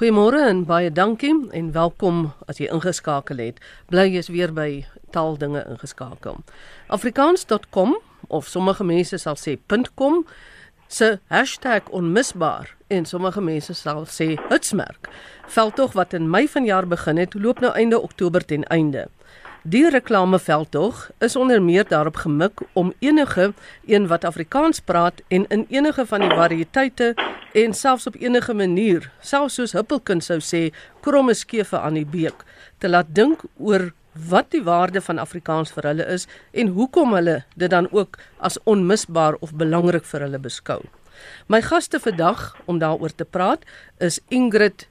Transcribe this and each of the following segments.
Goeiemôre en baie dankie en welkom as jy ingeskakel het. Bly jy's weer by taaldinge ingeskakel. Afrikaans.com of sommige mense sal sê .com se #onmisbaar en sommige mense sal sê hitsmerk. Veldtog wat in Mei vanjaar begin het, loop nou einde Oktober ten einde. Die reklameveldtog is onder meer daarop gemik om enige een wat Afrikaans praat en in enige van die variëteite en selfs op enige manier, selfs soos Huppelkind sou sê, kromme skewe aan die beek, te laat dink oor wat die waarde van Afrikaans vir hulle is en hoekom hulle dit dan ook as onmisbaar of belangrik vir hulle beskou. My gaste vandag om daaroor te praat is Ingrid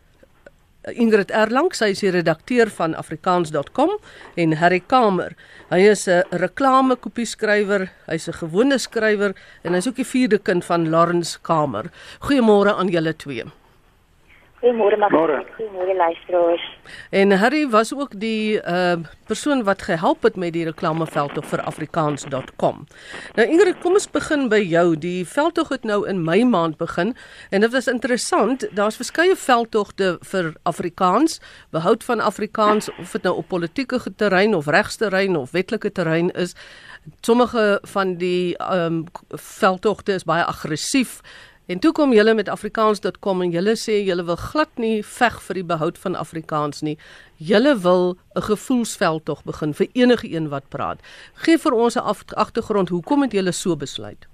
Ingrid Erlang, sy is die redakteur van afrikaans.com en Harry Kamer. Hy is 'n reklamekopieskrywer, hy's 'n gewone skrywer en hy's ook die vierde kind van Lawrence Kamer. Goeiemôre aan julle twee. Goeiemôre Magda. Goeiemôre luisteraars. En Harry was ook die uh persoon wat gehelp het met die reklameveldtog vir afrikaans.com. Nou Ingrid, kom ons begin by jou. Die veldtog het nou in Mei maand begin en dit was interessant. Daar's verskeie veldtogte vir Afrikaans, behoud van Afrikaans of dit nou op politieke terrein of regsterrein of wetlike terrein is. Sommige van die um veldtogte is baie aggressief En toe kom julle met afrikaans.com en julle sê julle wil glad nie veg vir die behoud van Afrikaans nie. Julle wil 'n gevoelsveld tog begin vir enige een wat praat. Gee vir ons 'n agtergrond hoekom het julle so besluit?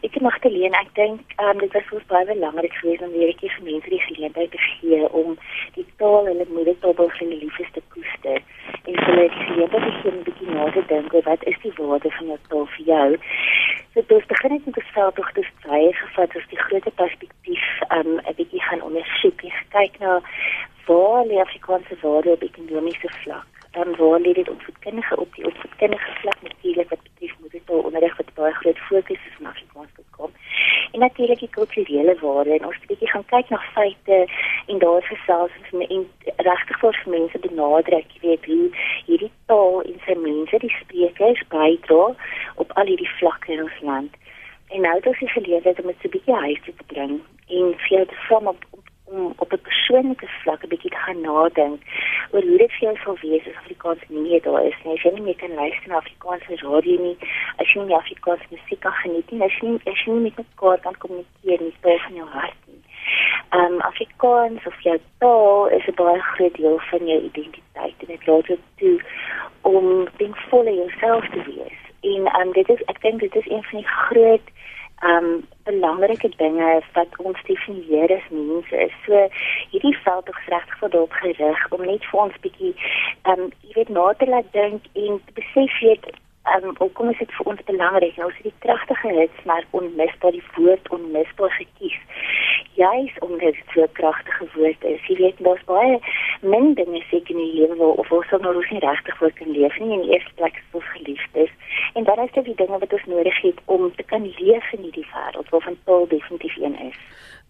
Ek mag te leen, ek dink um, dit was vir baie belangrik geweest om weer vir mense die geleentheid te gee om die taal en die moedertaal van hulle liefes te koester en vir hulle die geleentheid te gee om 'n bietjie na te dink oor wat is die waarde van jou taal vir jou. So dis begin ek met die veldtog te strei gevat as die groot perspektief um 'n bietjie gaan ondersoek en kyk na waar lê Afrikaanse waarde op ekonomiese vlak. Dan waar lê dit op voedkundige op die opvoedkundige vlak natuurlik wat betref moedertaal onderrig wat baie groot fokus is Afrikaans gekom. En natuurlik die kulturele waarde en ons bietjie gaan kyk na feite en daar gesels en, en regtig vir mense benadruk, jy weet, hoe hierdie taal en sy mense die sprekers bydra op al hierdie vlakke in ons land. En nou het ons die geleentheid om dit so bietjie huis te bring en jou te vorm op, op om op 'n persoonlike vlak 'n bietjie te gaan nadink oor hoe dit vir jou sal wees as Afrikaans nie meer daar is nie. As jy nie meer kan luister na Afrikaanse radio nie, as jy nie meer Afrikaanse musiek kan geniet nie, as jy nie, as jy nie met mekaar kan kommunikeer nie, speel van jou hart nie. Ehm um, Afrikaans of jou taal is 'n baie groot deel van jou identiteit en dit laat jou toe om dinkvol in jouself te wees. En ehm um, dit is ek dink dit is een van die groot um, belangrike dinge wat ons definieer as mense is. So hierdie veld is regtig vir dalk gerig om net vir ons bietjie um, jy weet na te laat dink en te besef jy um, hoekom is dit vir ons belangrik? Nou is die kragtige hitsmerk onmisbaar die woord onmisbaar gekies. Juis omdat dit so kragtige woord is. Jy weet daar's baie min dinge seker in die lewe of ons nou nie regtig voor kan leef nie in die eerste plek as ons geliefd is. En dan is dit die dinge wat ons nodig het om te kan leef in hierdie wêreld waarvan taal definitief een is.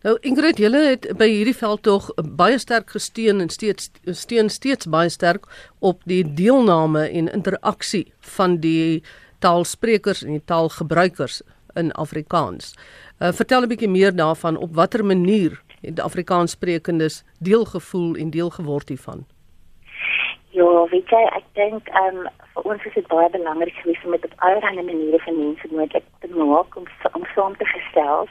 Nou Ingrid, julle het by hierdie veld tog baie sterk gesteun en steeds steun steeds baie sterk op die deelname en interaksie van die taalsprekers en die taalgebruikers in Afrikaans. Uh, vertel 'n bietjie meer daarvan op watter manier het Afrikaanssprekendes deel gevoel en deel geword hiervan. Ja, weet jy, ek dink ehm um, vir ons is dit baie belangrik geweest om met op allerlei maniere van mense moontlik te maak om om saam te gesels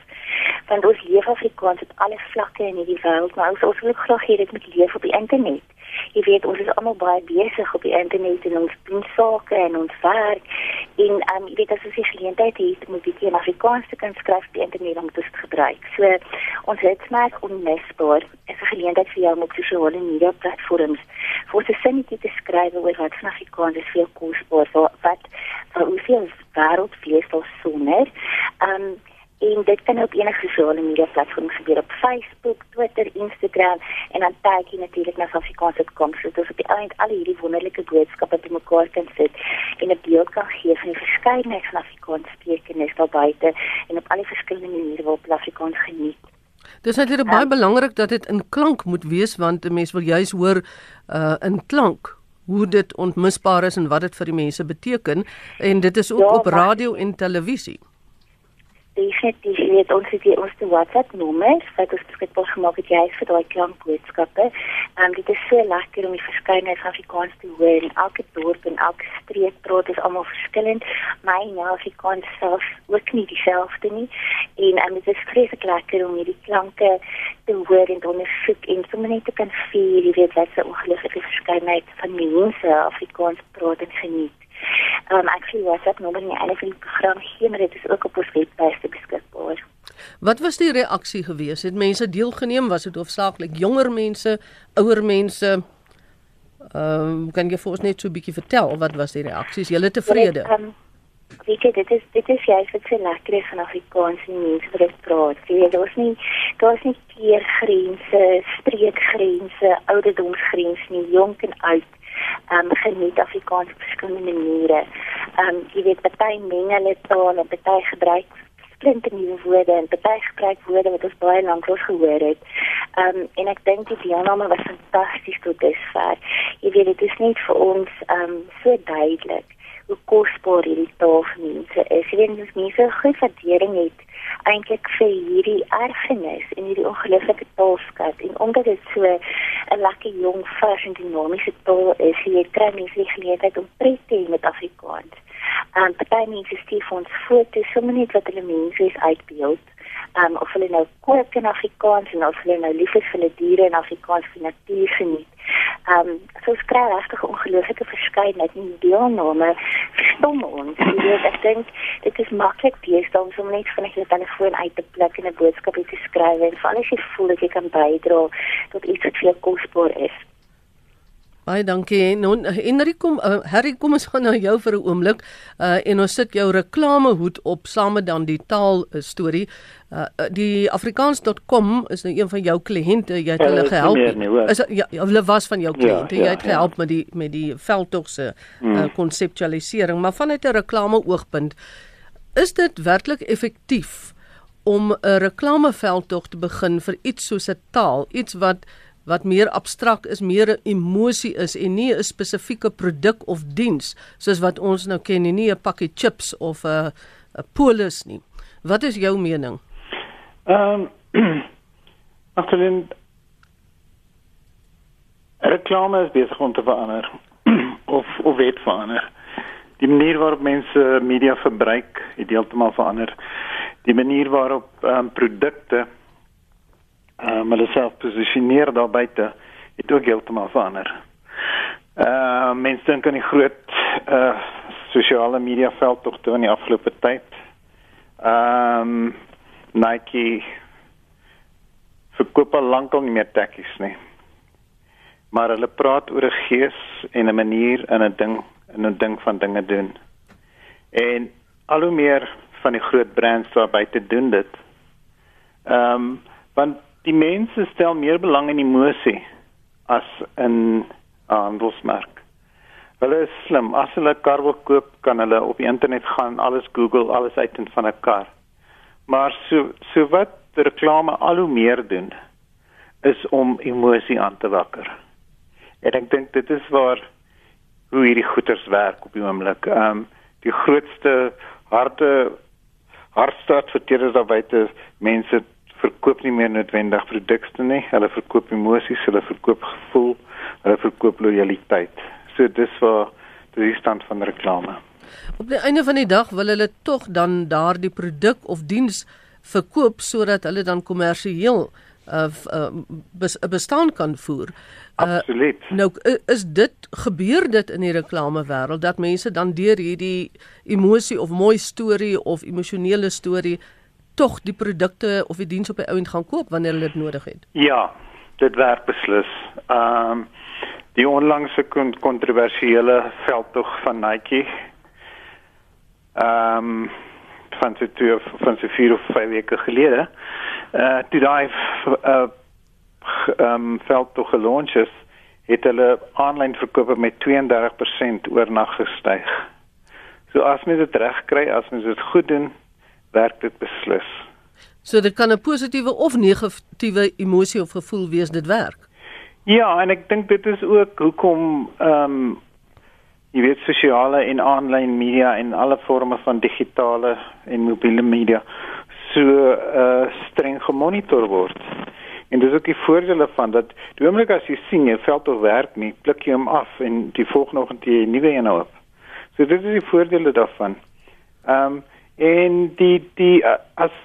want ons leef Afrikaans op alle vlakke in hierdie wêreld, maar ons ons wil graag hê dit moet leef op die internet. Jy weet, ons is almal baie besig op die internet en ons doen sake en ons werk en um, jy weet as ons die geleentheid het om 'n bietjie in Afrikaans te kan skryf op die internet om dit te gebruik. So ons het smaak onmisbaar. Dit is 'n geleentheid vir jou om op sosiale media platforms vir 'n sinnetjie te skryf oor wat van Afrikaans is veel kosbaar wat wat vir ons wêreld vlees daar sonder. Ehm um, en dit kan op enige sosiale media platforms gebeur op Facebook, Twitter, Instagram en dan tag jy natuurlik na Afrikaanse kom so jy eintlik al hierdie wonderlike boodskappe te mekaar kan sit en 'n beeld kan gee van die verskeidenheid van Afrikaanse spreekers daar buite en op al die verskillende maniere waarop Afrikaans geniet. Dis natuurlik baie um, belangrik dat dit in klank moet wees want 'n mens wil juis hoor uh in klank hoe dit ontmisbaar is en wat dit vir die mense beteken. En dit is ook ja, op radio en televisie definitief weet ons het ons te WhatsApp nommer wat ons beskikbaar gemaak het jy vir daai klankboodskappe. Ehm um, dit is so lekker om die verskeidenheid van Afrikaans te hoor in elke dorp en elke streek praat is almal verskillend. My nou Afrikaans self ook nie dieselfde nie. En um, dit is vreeslik lekker om hierdie klanke te hoor en te ondersoek en sommer net te kan vier, jy weet wat so ongelooflike verskeidenheid van mense Afrikaans praat en geniet. Ehm um, ek sien WhatsApp nommer nie enige van die program gee, maar dit is ook op ons webwerf beskikbaar. Wat was die reaksie gewees? Het mense deelgeneem? Was dit hoofsaaklik jonger mense, ouer mense? Ehm um, kan jy vir ons net so 'n bietjie vertel wat was die reaksies? Julle tevrede? Ehm um, weet jy dit is dit is jy vir se lekker van Afrikaanse mense wat dit praat. Jy weet daar's nie daar's nie keergrense, streekgrense, ouderdomsgrense nie, jonk en oud um, geniet Afrikaans op verskillende maniere. Ehm um, jy weet party meng hulle taal en party gebruik splinte nuwe woorde en party gebruik woorde wat ons baie lank los gehoor het. Ehm um, en ek dink die deelname was fantasties tot dusver. Jy weet dit is net vir ons ehm um, so duidelik hoe kosbaar hierdie taal vir mense is. Jy weet mense groot waardering het eintlik vir hierdie erfenis en hierdie ongelooflike taalskat en omdat dit so 'n lekker jong vars en dinamiese taal is, jy kry mense die geleentheid om pret te hê met Afrikaans. En party mense stuur ons foto's sommer net wat hulle mense is uitbeeld. Um, of hulle nou kook in Afrikaans en of hulle nou lief is vir hulle diere in Afrikaans vir natuur geniet. Ehm um, so skry regtig ongelooflike verskeidenheid in deelname verstom ons. Jy weet ek dink dit is maklik deesdae om sommer net van 'n telefoon uit te pluk en 'n boodskap te skryf en veral as jy voel dat jy kan bydra tot iets wat vir jou kosbaar is. Baie dankie. Nou Henry kom uh, Harry kom ons gaan na jou vir 'n oomblik uh, en ons sit jou reklamehoed op saam met dan die taal uh, storie. Uh, die afrikaans.com is nou een van jou kliënte. Jy het ja, hulle gehelp. Nie, is ja, hulle was van jou kliënte. Ja, ja, jy het gehelp ja. met die met die veldtog se konseptualisering, hmm. uh, maar vanuit 'n reklame oogpunt is dit werklik effektief om 'n reklameveldtog te begin vir iets soos 'n taal, iets wat wat meer abstrakt is, meer 'n emosie is en nie 'n spesifieke produk of diens soos wat ons nou ken nie, nie 'n pakkie chips of 'n 'n polis nie. Wat is jou mening? Ehm um, Agterin reklame is besig om te verander of of weet verander. Die manier waarop mense media verbruik, het heeltemal verander. Die manier waarop um, produkte um, hulle self posisioneer daar buite het ook heeltemal verander. Uh mense dink aan die groot uh sosiale media veld tog toe in die afgelope tyd. Ehm um, Nike verkoop al lankal nie meer tekkies nie. Maar hulle praat oor 'n gees en 'n manier en 'n ding en 'n ding van dinge doen. En al hoe meer van die groot brands daar buite doen dit. Ehm um, want die mense stel meer belang in emosie as in handelsmerk. Hulle is slim. As hulle 'n kar wil koop, kan hulle op die internet gaan, alles Google, alles uitvind van 'n kar. Maar so so wat reklame al hoe meer doen is om emosie aan te wakker. En ek dink dit is waar hoe hierdie goeders werk op die oomblik. Ehm um, die grootste harte hartstad vir teerders daar buite mense verkoop nie meer noodwendig produkte nie. Hulle verkoop emosies, hulle verkoop gevoel, hulle verkoop lojaliteit. So dis waar die stand van reklame. Op die einde van die dag wil hulle tog dan daardie produk of diens verkoop sodat hulle dan kommersieel 'n uh, uh, bestaan kan voer. Uh, Absoluut. Nou is dit gebeur dit in die reklame wêreld dat mense dan deur hierdie emosie of mooi storie of emosionele storie tog die produkte of die diens op die ouend gaan koop wanneer hulle dit nodig het. Ja, dit werk beslis. Ehm um, die onlangse kontroversiële veldtog van Nike. Ehm um, van se toe van se vier of vyf weke gelede. Uh, toe daai uh ehm um, veldtog gelons is, het hulle aanlyn verkope met 32% oornag gestyg. So as mens dit reg kry, as mens dit goed doen, werk dit beslis. So dit kan 'n positiewe of negatiewe emosie of gevoel wees dit werk. Ja, en ek dink dit is ook hoekom ehm um, jy weet sosiale en aanlyn media en alle forme van digitale en mobiele media so uh streng gemonitor word. En dis ook die voordele van dat die oomblik as jy sien jy veld tog werk nie, pluk jy hom af en die volgende oggend jy 'n nuwe een op. So dit is die voordele daarvan. Ehm um, en die die uh, as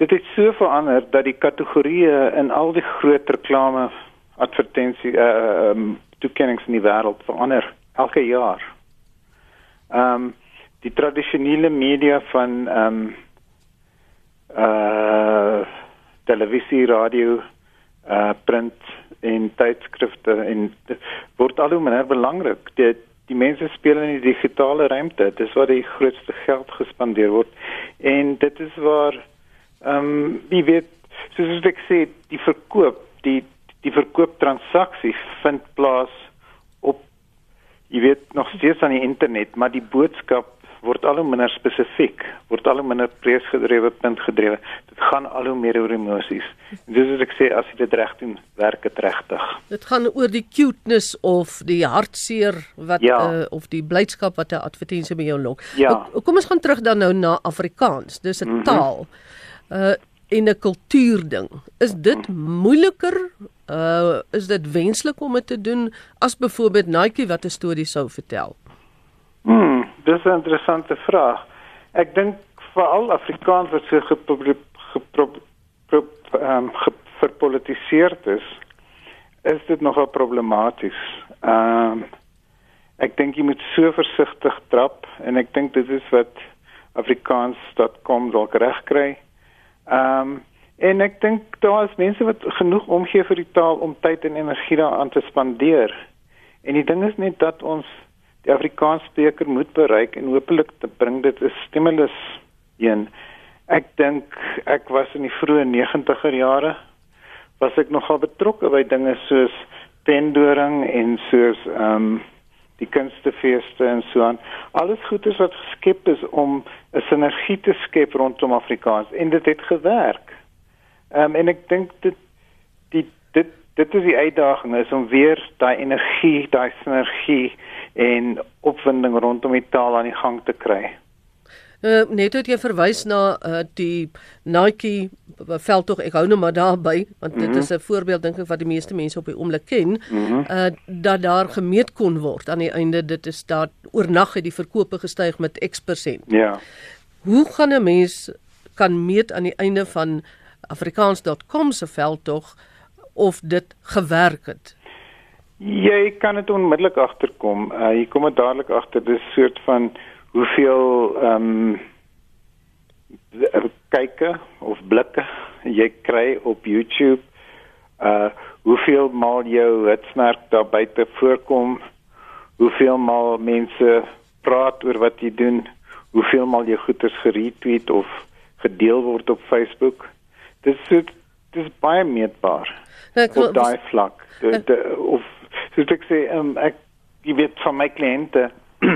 dit het so verander dat die kategorieë in al die groot reklame advertensie uh um, toekennings in die wêreld verander elke jaar. Ehm um, die tradisionele media van ehm um, uh televisie, radio, uh print en tydskrifte en word al hoe minder belangrik. Die die mense speel in die digitale ruimte. Dis waar die grootste geld gespandeer word. En dit is waar ehm um, wie weet soos ek sê, die verkoop, die die verkooptransaksie vind plaas op jy weet nog steeds aan die internet, maar die boodskap word al hoe minder spesifiek, word al hoe minder presgedrewe, puntgedrewe. Dit gaan al hoe meer oor emosies. En dis wat ek sê as jy dit reg doen, werk dit regtig. Dit gaan oor die cuteness of die hartseer wat ja. uh, of die blydskap wat 'n advertensie by jou lok. Ja. Kom ons gaan terug dan nou na Afrikaans. Dis 'n mm -hmm. taal. Uh en 'n kultuurding. Is dit moeiliker? Uh is dit wenslik om dit te doen as byvoorbeeld Nike wat 'n storie sou vertel? Hmm, dis 'n interessante vraag. Ek dink veral Afrikaans wat so gepolitiseerd is, is dit nogal problematies. Ehm um, ek dink jy moet so versigtig trap en ek dink dit is wat afrikaans.com dalk reg kry. Ehm um, en ek dink daar is mense wat genoeg omgee vir die taal om tyd en energie daaraan te spandeer. En die ding is net dat ons die Afrikaanspreker moet bereik en hopelik te bring dit 'n stimulus een. Ek dink ek was in die vroeë 90er jare was ek nogal betrokke by dinge soos pendoring en soos ehm um, die kunstefeeste en so aan. Alles goedes wat geskep is om 'n sinergie te skep rondom Afrikaans en dit het gewerk. Ehm um, en ek dink dit die dit dit is die uitdaging is om weer daai energie, daai sinergie en opwinding rondom die taal aan die gang te kry. Uh, net het jy verwys na uh, die Nike veld tog ek hou nou maar daarby want dit mm -hmm. is 'n voorbeeld dink ek wat die meeste mense op die oomblik ken mm -hmm. uh, dat daar gemeet kon word aan die einde dit is daar oornag het die verkope gestyg met X%. Ja. Hoe gaan 'n mens kan meet aan die einde van afrikaans.com se veld tog of dit gewerk het? Jy kan dit onmiddellik agterkom. Uh, jy kom dit dadelik agter dis soort van hoeveel ehm um, kykke of blikke jy kry op YouTube. Uh hoeveel maal jou hitsmerk daar buite voorkom. Hoeveel maal mense praat oor wat jy doen. Hoeveel maal jy goeders geretweet of gedeel word op Facebook. Dis dis baie meetbaar. Nou, op daai vlak. De, de, of soos ek sê, um, ek jy weet van my kliënte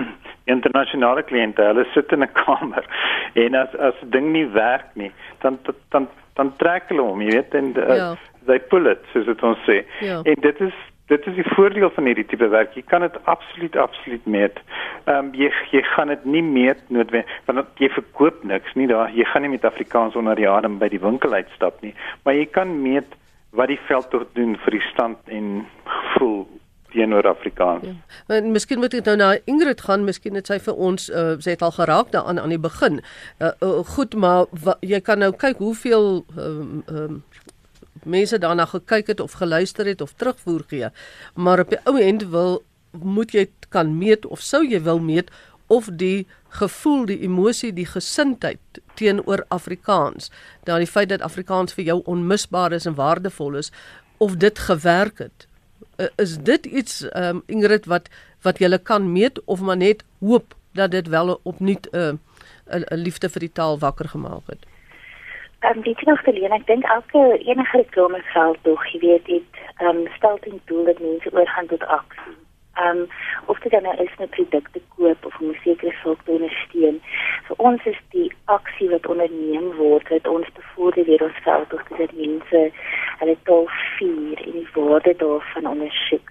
internasionale kliënte, hulle sit in 'n kamer en as as ding nie werk nie, dan dan dan trek hulle hom, jy weet, en uh, ja. they pull it, soos dit ons sê. Ja. En dit is dit is die voordeel van hierdie tipe werk. Jy kan dit absoluut absoluut meet. Ehm um, jy jy gaan dit nie meet noodwendig want jy verkoop niks nie daar. Jy gaan nie met Afrikaans onder die adem by die winkel uitstap nie, maar jy kan meet wat die veld tot doen vir die stand en gevoel teenoor Afrikaans. Ja. En miskien moet ek nou na Ingrid gaan, miskien het sy vir ons uh, sy het al geraak daaraan aan die begin. Uh, uh, goed, maar wa, jy kan nou kyk hoeveel uh, um, mense daarna gekyk het of geluister het of terugvoer gee. Maar op die ou end wil moet jy kan meet of sou jy wil meet of die gevoel, die emosie, die gesindheid teenoor Afrikaans, daardie feit dat Afrikaans vir jou onmisbaar is en waardevol is, of dit gewerk het uh, is dit iets um, Ingrid wat wat jy kan meet of maar net hoop dat dit wel opnuut 'n uh, 'n liefde vir die taal wakker gemaak het. Ehm um, dit nog te leen. Ek dink elke enige reklame geld tog, jy weet dit ehm um, stel ten doel dat mense oorgaan tot aksie. Ehm um, of dit dan nou is 'n produk te koop of om 'n sekere saak te ondersteun. Vir ons is die aksie wat onderneem word, dit ons bevorder weer ons geld tog dat mense hulle taal vier en die waarde daarvan ondersoek.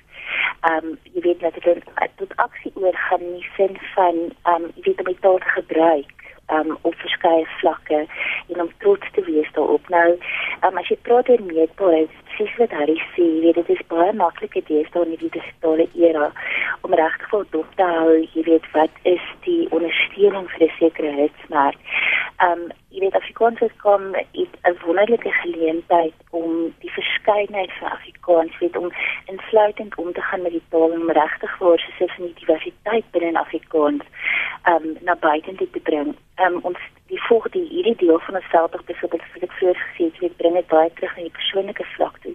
Ehm um, jy weet dat dit tot aksie oorgaan in die sin van ehm um, jy weet om die taal te gebruik um, op verskeie vlakke en om trots te wees daarop. Nou, um, as jy praat oor meetbaarheid, presies wat Harry sê, weet dit is baie makliker deesdae in die digitale era om regtig dop te hou, jy weet wat is die ondersteuning vir 'n sekere hitsmerk. Um jy weet Afrikaans kom 'n wonderlike geleentheid om die verskeidenheid van Afrikaans weet om insluitend om te gaan met die taal en regtig waar se sin die diversiteit binne Afrikaans um na buite te bring. Um ons die volgende hierdie deel van onsself tog byvoorbeeld vir ek vroeër gesê het, ek bring dit baie terug na die persoonlike vlak toe.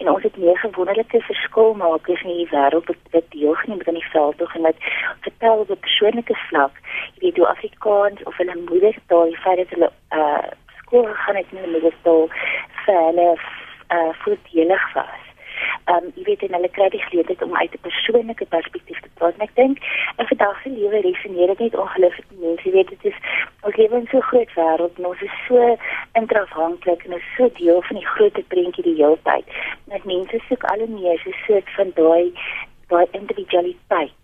En ons het meer wonderlike verskil maak in die wêreld wat dit deelgeneem het aan die veld tog en wat vertel op 'n persoonlike vlak, jy weet hoe Afrikaans of hulle moedertaal, die feit dat hulle uh skool gaan het in die moedertaal vir hulle uh voordelig was ehm um, jy weet en hulle kry die geleentheid om uit 'n persoonlike perspektief te praat. Ek dink in vandag se lewe resoneer dit net ongelooflik mense. Jy weet dit is ons lewe in so 'n groot wêreld en ons is so interafhanklik en ons so deel van die groot prentjie die hele tyd. Net mense soek al hoe meer so 'n soort van daai daai individualiteit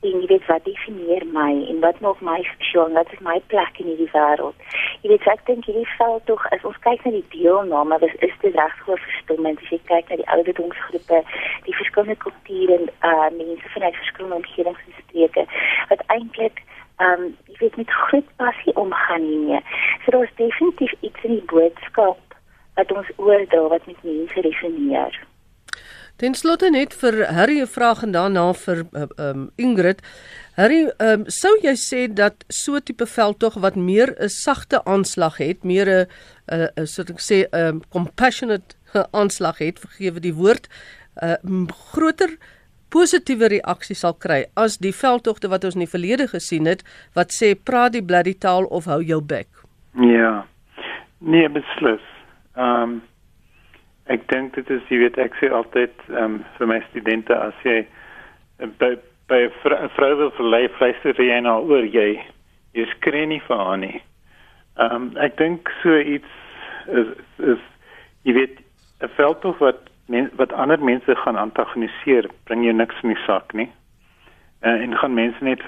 en jy weet wat definieer my en wat maak my spesiaal wat is my plek in hierdie wêreld. Jy weet ek dink hierdie val tog as ons kyk na die deelname dis is dit regsgoof verstommend as jy kyk na die ouderdomsgroepe die verskillende kulture en uh, mense vanuit verskillende omgewings en streke wat eintlik um jy weet met groot passie omgaan hiermee. So daar's definitief iets in die boodskap wat ons oordra wat met mense resoneer Ten slotte net vir Harry 'n vraag en daarna vir um Ingrid. Harry, um sou jy sê dat so tipe veldtog wat meer 'n sagte aanslag het, meer 'n 'n soos ek sê 'n um, compassionate aanslag het, vergewe die woord, 'n uh, groter positiewe reaksie sal kry as die veldtogte wat ons in die verlede gesien het wat sê praat die bloody taal of hou jou bek. Ja. Nee, beslis. Um Ek dink dit is jy weet ek sê altyd um, vir my studente as jy eh, by by 'n vrou wil verlei fluister jy nou oor jy jy skree nie vir haar nie. Ehm um, ek dink so iets is is jy weet 'n veldtog wat men, wat ander mense gaan antagoniseer bring jou niks in die sak nie. Uh, en gaan mense net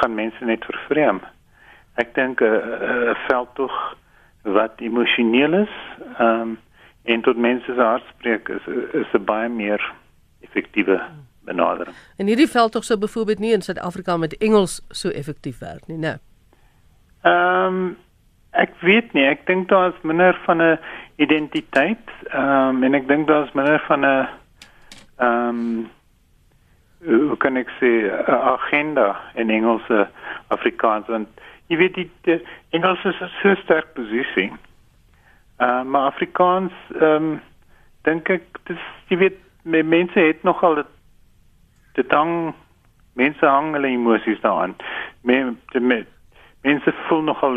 gaan mense net vervreem. Ek dink 'n uh, uh, veldtog wat emosioneel is ehm um, en tot mense se hart spreek is is 'n baie meer effektiewe benadering. En hierdie veld tog sou byvoorbeeld nie in Suid-Afrika met Engels so effektief werk nie, né? Ehm um, ek weet nie, ek dink daar is minder van 'n identiteit, ehm um, en ek dink daar is minder van 'n ehm um, hoe kan ek sê 'n agenda in Engelse Afrikaans want jy weet die, die Engels is 'n so sterk posisie. Uh, maar Afrikaans ehm um, dink ek dis jy weet mense het nogal dit dit hang mense hang hulle emosies daaraan. Men, men, mense voel nogal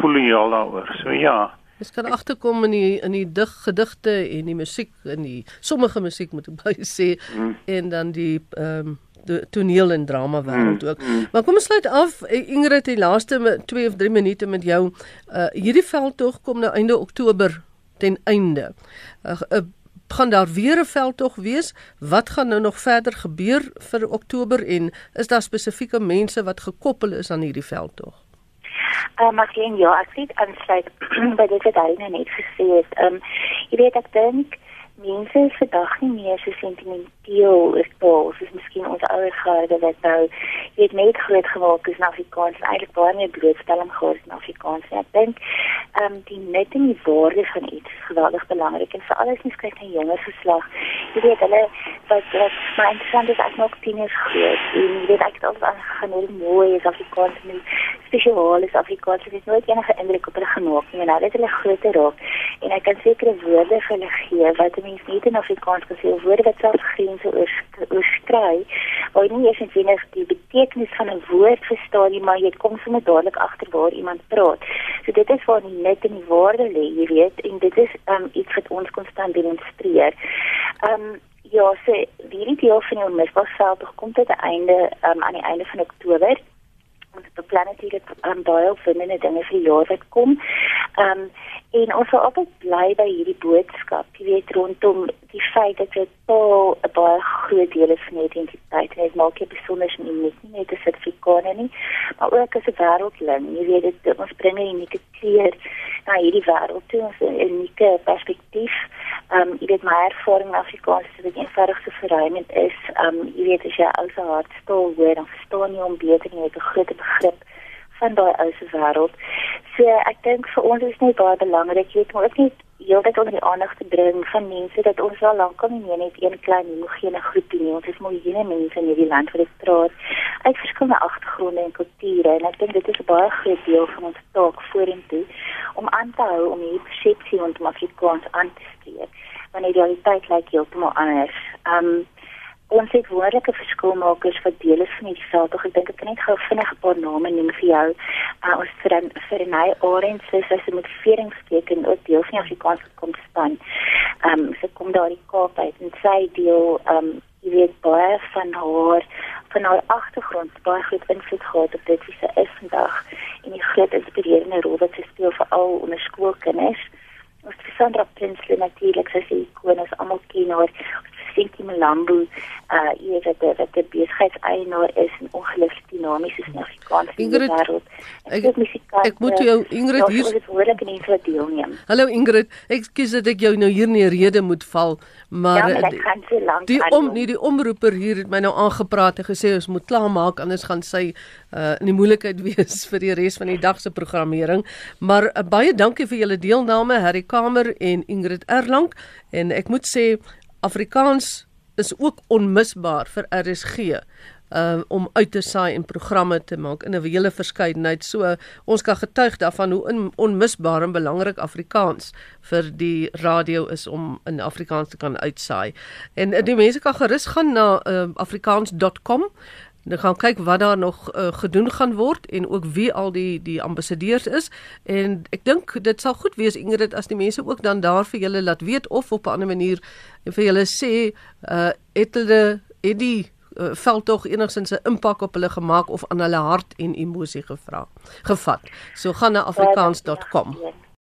voel jy al daaroor. So ja. Dis kan agterkom in die in die dig gedigte en die musiek in die sommige musiek moet ek baie sê mm. en dan die ehm um, toneel en drama wêreld mm, ook. Mm. Maar kom ons sluit af eh, Ingrid die laaste 2 of 3 minute met jou. Uh hierdie veldtog kom nou einde Oktober ten einde. Uh, uh gaan daar weer 'n veldtog wees? Wat gaan nou nog verder gebeur vir Oktober en is daar spesifieke mense wat gekoppel is aan hierdie veldtog? Uh, maar geen ja, ek sê aansluit by dit wat hy net gesê het. Ehm um, jy weet ek dink mense is vandag nie meer so sentimenteel oor taal soos miskien ons ouers gehad wat nou het net groot geword is in Afrikaans eintlik baie meer blootstelling gehad in Afrikaans. En ek dink ehm um, die net in die waarde van iets is geweldig belangrik en veral as jy kyk na jonger geslag jy weet hulle wat wat my interessant is ek nog tieners groot. En jy weet ek het al aangegaan hoe mooi is Afrikaans en spesiaal is Afrikaans. Het nooit enige indruk op hulle gemaak nie en nou het hulle groter raak en ek kan sekere woorde vir hulle gee wat mens nie in Afrikaans gesê woorde wat selfs grense oorskry waar jy nie eens weet die betekenis van 'n woord verstaan nie maar jy kom sommer dadelik agter waar iemand praat. So dit is waar die net in die woorde lê, jy weet, en dit is um, iets wat ons konstant demonstreer. Ehm um, ja, so hierdie deel van die onmisbaarheid kom tot 'n einde um, aan die einde van Oktober ons beplan natuurlik um, baie opwindende dinge vir die jaar wat kom. Ehm um, en ons sal altyd bly by hierdie boodskap, jy weet rondom die feit dat dit taal 'n baie groot deel is van identiteit en dit maak jy besonder uniek nie net as Afrikaner nie, maar ook as 'n wêreldling. Jy weet dit ons bring 'n unieke kleur na hierdie wêreld toe, 'n unieke perspektief. Ehm um, jy weet my ervaring in Afrikaans is dit eenvoudig so verruimend is. Ehm um, jy weet as jy al so hard stil hoor, dan verstaan jy hom beter en jy het 'n groter begrip van daai ou se wêreld. So ek dink vir ons is net baie belangrik jy moet ook net heeltyd onder die aandag te bring van mense dat ons al lank al nie net een klein homogene groepie nie. Ons is miljoene mense in hierdie land wat dit praat uit verskillende agtergronde en kulture en ek dink dit is 'n baie groot deel van ons taak vorentoe om aan te hou om hierdie persepsie rondom Afrikaans aan te spreek wanneer die realiteit lyk heeltemal anders. Um ons het wonderlike verskilmakers wat deel is van hierdie veld. Ek dink ek kan net gou vinnig 'n paar name noem vir jou. Uh, ons vir dan vir my Orange is as met veringsteken ook deel van Afrikaans kom staan. Ehm um, sy kom daar in Kaap uit en sy deel ehm um, jy weet baie van haar van haar agtergrond baie goed invloed gehad op dit wie sy is vandag en die groot inspirerende rol wat sy speel vir al onder skoolkinders. Ons Sandra Prinsloo natuurlik sy se ikoon is almal ken haar. Sinti Malambo uh jy weet dat dat die besigheidseienaar is en ongelukkig dinamies is in Afrikaans in die wêreld. Ek, ek moet jou Ingrid hier is woordelik in die deelneem. Hallo Ingrid, ekskuus dat ek jou nou hier in die rede moet val, maar ja, maar so die om nie die omroeper hier het my nou aangepraat en gesê ons moet klaarmaak anders gaan sy uh in die moeilikheid wees vir die res van die dag se programmering. Maar uh, baie dankie vir julle deelname Harry Kamer en Ingrid Erlang en ek moet sê Afrikaans is ook onmisbaar vir RSG um, om uit te saai en programme te maak in 'n hele verskeidenheid. So ons kan getuig daarvan hoe in, onmisbaar en belangrik Afrikaans vir die radio is om in Afrikaans te kan uitsaai. En die mense kan gerus gaan na uh, afrikaans.com Dan gaan kyk wat daar nog uh, gedoen gaan word en ook wie al die die ambassadeurs is en ek dink dit sal goed wees Ingrid as die mense ook dan daar vir julle laat weet of op 'n ander manier vir julle sê uh het hulle het die uh, veld tog enigsins 'n impak op hulle gemaak of aan hulle hart en emosie gevra gevat. So gaan na afrikaans.com. Ja, ja.